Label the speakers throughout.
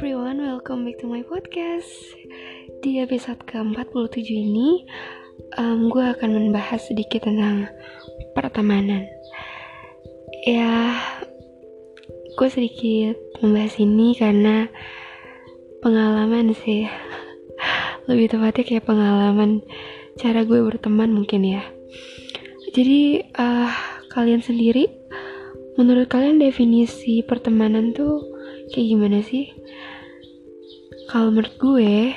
Speaker 1: everyone, welcome back to my podcast. Di episode ke-47 ini um, Gue akan membahas sedikit tentang pertemanan. Ya, gue sedikit membahas ini karena pengalaman sih. Lebih tepatnya kayak pengalaman cara gue berteman mungkin ya. Jadi, uh, kalian sendiri Menurut kalian definisi pertemanan tuh kayak gimana sih? Kalau menurut gue,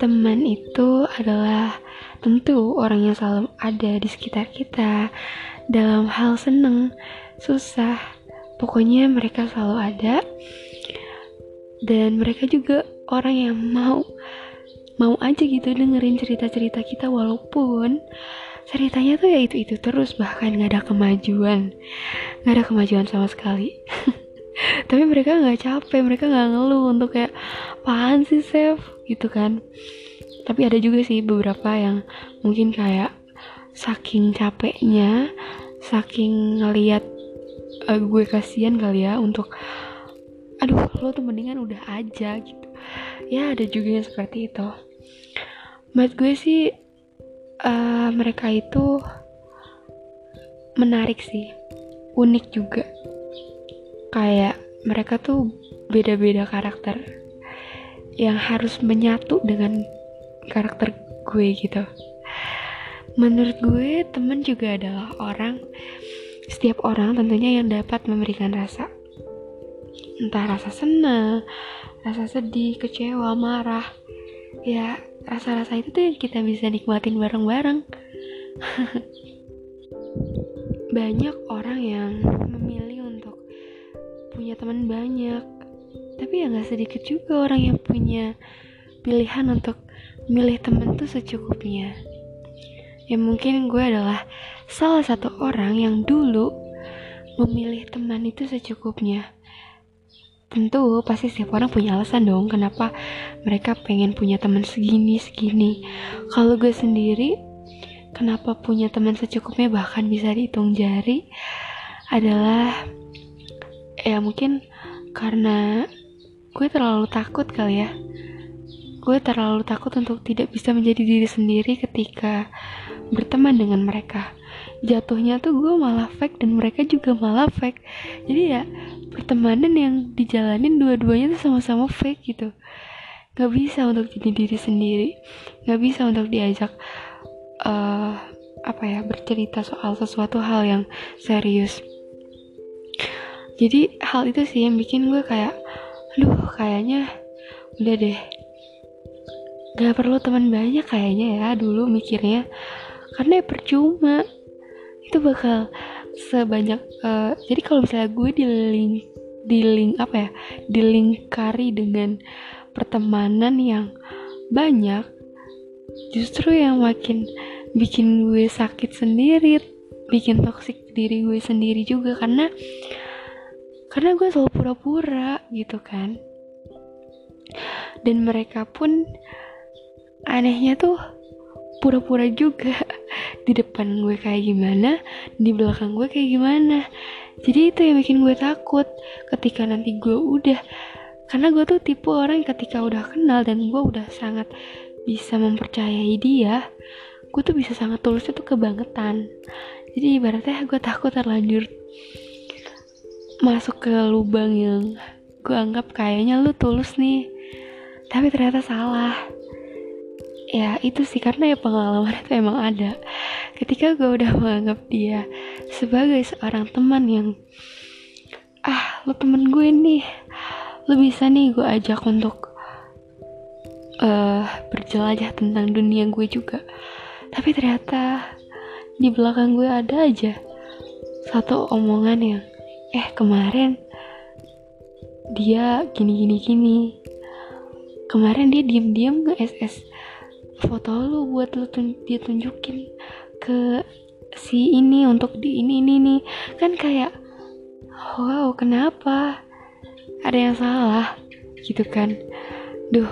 Speaker 1: teman itu adalah tentu orang yang selalu ada di sekitar kita. Dalam hal seneng, susah. Pokoknya mereka selalu ada. Dan mereka juga orang yang mau mau aja gitu dengerin cerita-cerita kita walaupun ceritanya tuh ya itu-itu terus bahkan nggak ada kemajuan. Nggak ada kemajuan sama sekali tapi mereka nggak capek mereka nggak ngeluh untuk kayak apaan sih Chef? Gitu kan. Tapi ada juga sih beberapa yang mungkin kayak saking capeknya saking ngeliat uh, gue kasihan kali ya untuk aduh lo tuh mendingan udah aja gitu. Ya ada juga yang seperti itu. Menurut gue sih uh, mereka itu menarik sih. Unik juga kayak mereka tuh beda-beda karakter yang harus menyatu dengan karakter gue gitu. Menurut gue temen juga adalah orang setiap orang tentunya yang dapat memberikan rasa. Entah rasa senang rasa sedih kecewa marah. Ya rasa-rasa itu tuh yang kita bisa nikmatin bareng-bareng. Banyak orang yang punya teman banyak. Tapi ya nggak sedikit juga orang yang punya pilihan untuk milih temen tuh secukupnya. Ya mungkin gue adalah salah satu orang yang dulu memilih teman itu secukupnya. Tentu pasti setiap orang punya alasan dong kenapa mereka pengen punya teman segini segini. Kalau gue sendiri kenapa punya teman secukupnya bahkan bisa dihitung jari adalah ya mungkin karena gue terlalu takut kali ya. Gue terlalu takut untuk tidak bisa menjadi diri sendiri ketika berteman dengan mereka. Jatuhnya tuh gue malah fake dan mereka juga malah fake. Jadi ya pertemanan yang dijalanin dua-duanya tuh sama-sama fake gitu. Gak bisa untuk jadi diri sendiri. Gak bisa untuk diajak uh, apa ya bercerita soal sesuatu hal yang serius jadi hal itu sih yang bikin gue kayak aduh kayaknya udah deh. Gak perlu teman banyak kayaknya ya dulu mikirnya. Karena ya percuma. Itu bakal sebanyak uh, jadi kalau misalnya gue di link di link apa ya dilingkari dengan pertemanan yang banyak justru yang makin bikin gue sakit sendiri bikin toksik diri gue sendiri juga. Karena karena gue selalu pura-pura gitu kan. Dan mereka pun anehnya tuh pura-pura juga di depan gue kayak gimana di belakang gue kayak gimana. Jadi itu yang bikin gue takut ketika nanti gue udah karena gue tuh tipe orang yang ketika udah kenal dan gue udah sangat bisa mempercayai dia gue tuh bisa sangat tulus itu kebangetan. Jadi ibaratnya gue takut terlanjur masuk ke lubang yang gue anggap kayaknya lu tulus nih. Tapi ternyata salah. Ya itu sih karena ya pengalaman itu emang ada. Ketika gue udah menganggap dia sebagai seorang teman yang ah lo temen gue nih. Lo bisa nih gue ajak untuk uh, berjelajah tentang dunia gue juga. Tapi ternyata di belakang gue ada aja satu omongan yang eh kemarin dia gini gini. Gini kemarin dia diem diem nge SS foto lu buat lu tun dia tunjukin ke si ini untuk di ini ini nih kan kayak wow kenapa? Ada yang salah? Gitu kan. Duh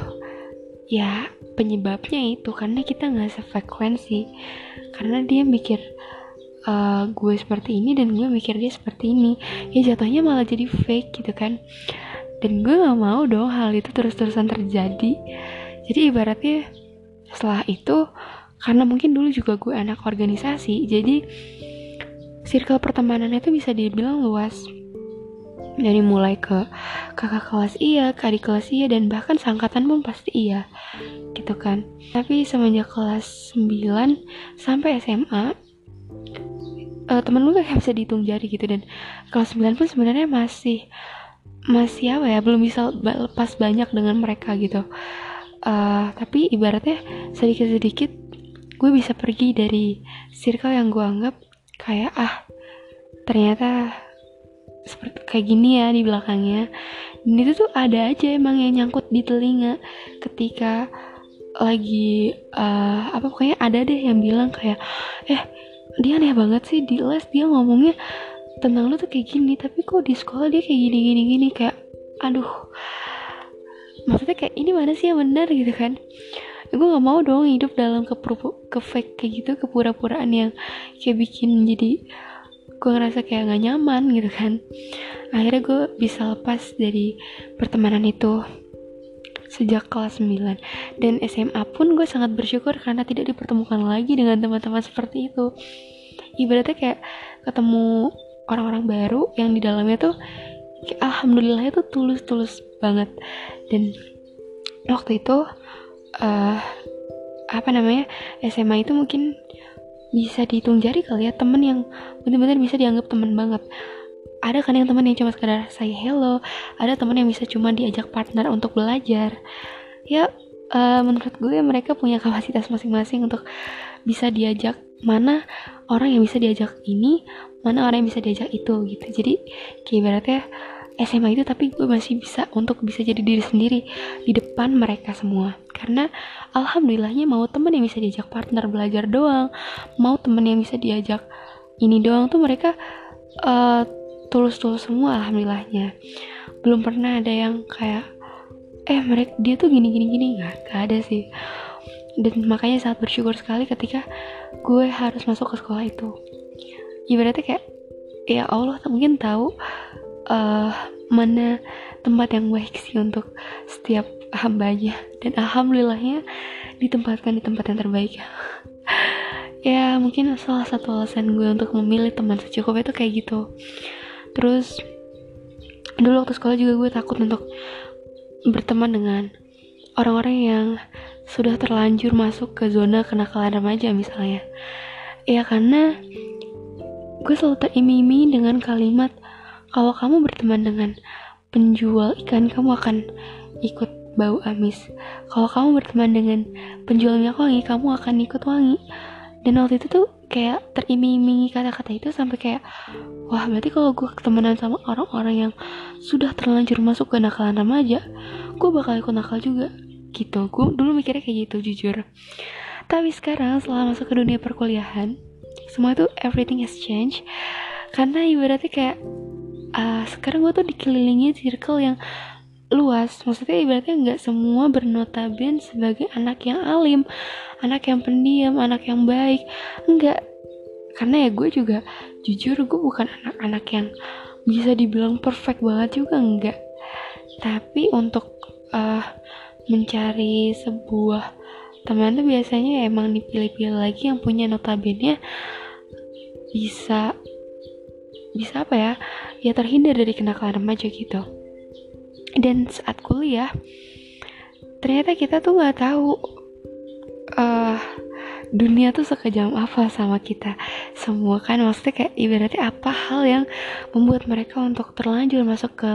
Speaker 1: ya penyebabnya itu karena kita nggak sefrekuensi. Karena dia mikir uh, gue seperti ini dan gue mikir dia seperti ini. Ya jatuhnya malah jadi fake gitu kan. Dan gue gak mau dong hal itu terus-terusan terjadi. Jadi ibaratnya setelah itu karena mungkin dulu juga gue anak organisasi jadi circle pertemanannya itu bisa dibilang luas. Dari mulai ke kakak kelas iya, ke adik kelas iya, dan bahkan sangkatan pun pasti iya gitu kan. Tapi semenjak kelas 9 sampai SMA uh, temen gue kayak bisa dihitung jari gitu. Dan kelas 9 pun sebenarnya masih masih apa ya belum bisa lepas banyak dengan mereka gitu. Uh, tapi ibaratnya sedikit-sedikit gue bisa pergi dari circle yang gue anggap kayak ah ternyata seperti kayak gini ya di belakangnya. Dan itu tuh ada aja emang yang nyangkut di telinga ketika lagi uh, apa pokoknya ada deh yang bilang kayak eh dia aneh banget sih di les dia ngomongnya tentang lu tuh kayak gini tapi kok di sekolah dia kayak gini gini gini kayak aduh maksudnya kayak ini mana sih yang benar? Gitu kan. Gue gak mau dong hidup dalam ke ke fake kayak gitu kepura-puraan yang kayak bikin jadi gue ngerasa kayak gak nyaman gitu kan. Akhirnya gue bisa lepas dari pertemanan itu sejak kelas 9 dan SMA pun gue sangat bersyukur karena tidak dipertemukan lagi dengan teman-teman seperti itu. Ibaratnya kayak ketemu orang-orang baru yang di dalamnya tuh alhamdulillah itu tulus-tulus banget. Dan waktu itu uh, apa namanya SMA itu mungkin bisa dihitung jari kali ya temen yang benar-benar bisa dianggap temen banget ada kan yang teman yang cuma sekedar say hello? Ada teman yang bisa cuma diajak partner untuk belajar. Ya uh, menurut gue mereka punya kapasitas masing-masing untuk bisa diajak mana orang yang bisa diajak ini mana orang yang bisa diajak itu gitu. Jadi kayak ibaratnya SMA itu tapi gue masih bisa untuk bisa jadi diri sendiri di depan mereka semua. Karena alhamdulillahnya mau temen yang bisa diajak partner belajar doang mau temen yang bisa diajak ini doang tuh mereka uh, tulus-tulus semua alhamdulillahnya. Belum pernah ada yang kayak eh mereka dia tuh gini gini gini. Nggak gak ada sih. Dan makanya sangat bersyukur sekali ketika gue harus masuk ke sekolah itu. Ibaratnya kayak ya Allah mungkin tahu uh, mana tempat yang baik sih untuk setiap hambanya. Dan alhamdulillahnya ditempatkan di tempat yang terbaik. Ya mungkin salah satu alasan gue untuk memilih teman secukupnya itu kayak gitu terus dulu waktu sekolah juga gue takut untuk berteman dengan orang-orang yang sudah terlanjur masuk ke zona kenakalan remaja misalnya. Ya karena gue selalu terimimi dengan kalimat kalau kamu berteman dengan penjual ikan kamu akan ikut bau amis. Kalau kamu berteman dengan penjual minyak wangi kamu akan ikut wangi. Dan waktu itu tuh kayak teriming-imingi kata-kata itu sampai kayak wah berarti kalau gue ketemenan sama orang-orang yang sudah terlanjur masuk ke nakalan remaja gue bakal ikut nakal juga. Gitu. Gue dulu mikirnya kayak gitu jujur. Tapi sekarang setelah masuk ke dunia perkuliahan semua itu everything has changed. Karena ibaratnya kayak uh, sekarang gue tuh dikelilingi circle yang luas. Maksudnya ibaratnya nggak semua bernotaben sebagai anak yang alim anak yang pendiam anak yang baik. Enggak karena ya gue juga jujur gue bukan anak-anak yang bisa dibilang perfect banget juga enggak tapi untuk uh, mencari sebuah teman tuh biasanya ya emang dipilih-pilih lagi yang punya notabene bisa bisa apa ya? Ya terhindar dari kenakalan remaja gitu dan saat kuliah ternyata kita tuh nggak tahu uh, dunia tuh sekejam apa sama kita semua kan. Maksudnya kayak ibaratnya apa hal yang membuat mereka untuk terlanjur masuk ke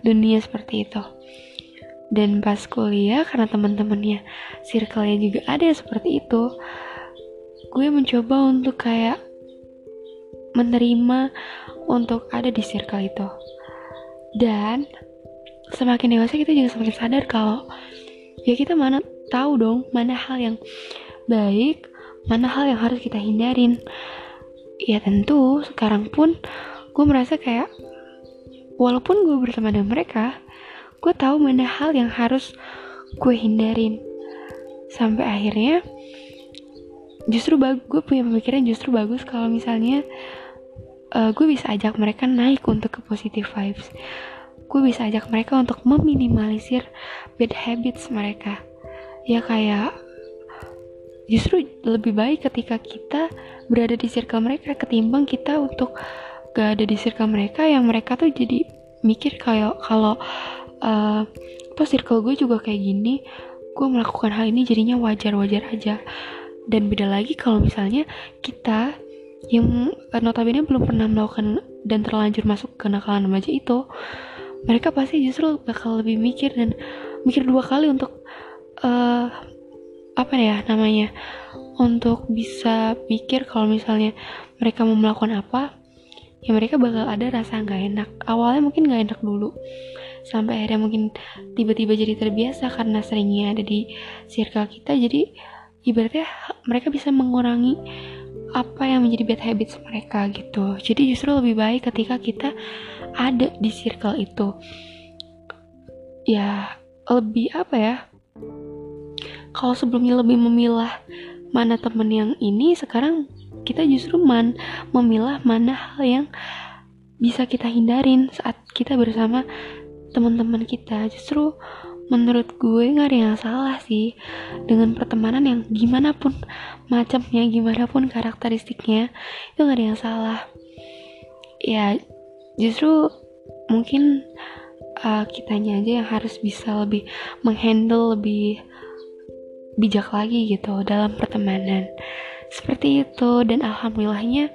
Speaker 1: dunia seperti itu. Dan pas kuliah karena teman-temannya circle-nya juga ada seperti itu gue mencoba untuk kayak menerima untuk ada di circle itu. Dan semakin dewasa kita juga semakin sadar kalau ya kita mana tahu dong mana hal yang baik mana hal yang harus kita hindarin. Ya tentu sekarang pun gue merasa kayak walaupun gue bersama dengan mereka gue tahu mana hal yang harus gue hindarin. Sampai akhirnya justru gue punya pemikiran justru bagus kalau misalnya uh, gue bisa ajak mereka naik untuk ke positive vibes gue bisa ajak mereka untuk meminimalisir bad habits mereka. Ya kayak justru lebih baik ketika kita berada di circle mereka ketimbang kita untuk gak ada di circle mereka yang mereka tuh jadi mikir kayak kalau uh, apa circle gue juga kayak gini gue melakukan hal ini jadinya wajar-wajar aja. Dan beda lagi kalau misalnya kita yang notabene belum pernah melakukan dan terlanjur masuk ke nakalan remaja itu mereka pasti justru bakal lebih mikir dan mikir dua kali untuk uh, apa ya namanya untuk bisa mikir kalau misalnya mereka mau melakukan apa ya mereka bakal ada rasa nggak enak. Awalnya mungkin nggak enak dulu sampai akhirnya mungkin tiba-tiba jadi terbiasa karena seringnya ada di circle kita. Jadi ibaratnya mereka bisa mengurangi apa yang menjadi bad habits mereka gitu. Jadi justru lebih baik ketika kita ada di circle itu. Ya lebih apa ya? Kalau sebelumnya lebih memilah mana temen yang ini sekarang kita justru man memilah mana hal yang bisa kita hindarin saat kita bersama teman-teman kita. Justru menurut gue nggak ada yang salah sih. Dengan pertemanan yang gimana pun macamnya gimana pun karakteristiknya itu nggak ada yang salah. Ya justru mungkin uh, kitanya aja yang harus bisa lebih menghandle lebih bijak lagi gitu dalam pertemanan. Seperti itu dan alhamdulillahnya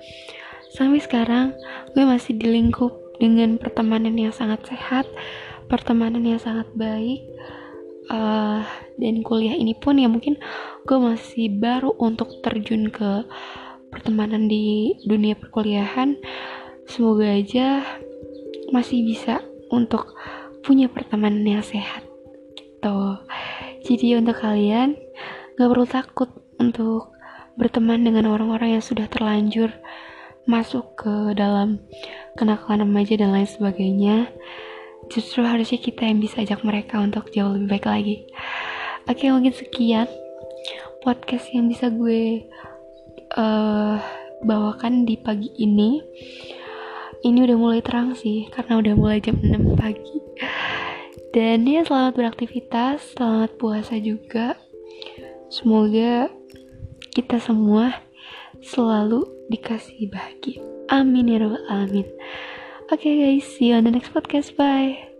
Speaker 1: sampai sekarang gue masih di lingkup dengan pertemanan yang sangat sehat pertemanan yang sangat baik uh, dan kuliah ini pun ya mungkin gue masih baru untuk terjun ke pertemanan di dunia perkuliahan. Semoga aja masih bisa untuk punya pertemanan yang sehat. Gitu. Jadi untuk kalian gak perlu takut untuk berteman dengan orang-orang yang sudah terlanjur masuk ke dalam kenakalan remaja dan lain sebagainya justru harusnya kita yang bisa ajak mereka untuk jauh lebih baik lagi. Oke mungkin sekian podcast yang bisa gue uh, bawakan di pagi ini. Ini udah mulai terang sih karena udah mulai jam 6 pagi. Dan ya selamat beraktivitas selamat puasa juga. Semoga kita semua selalu dikasih bahagia. Amin ya rabbal alamin okay guys, see you on the next podcast. Bye.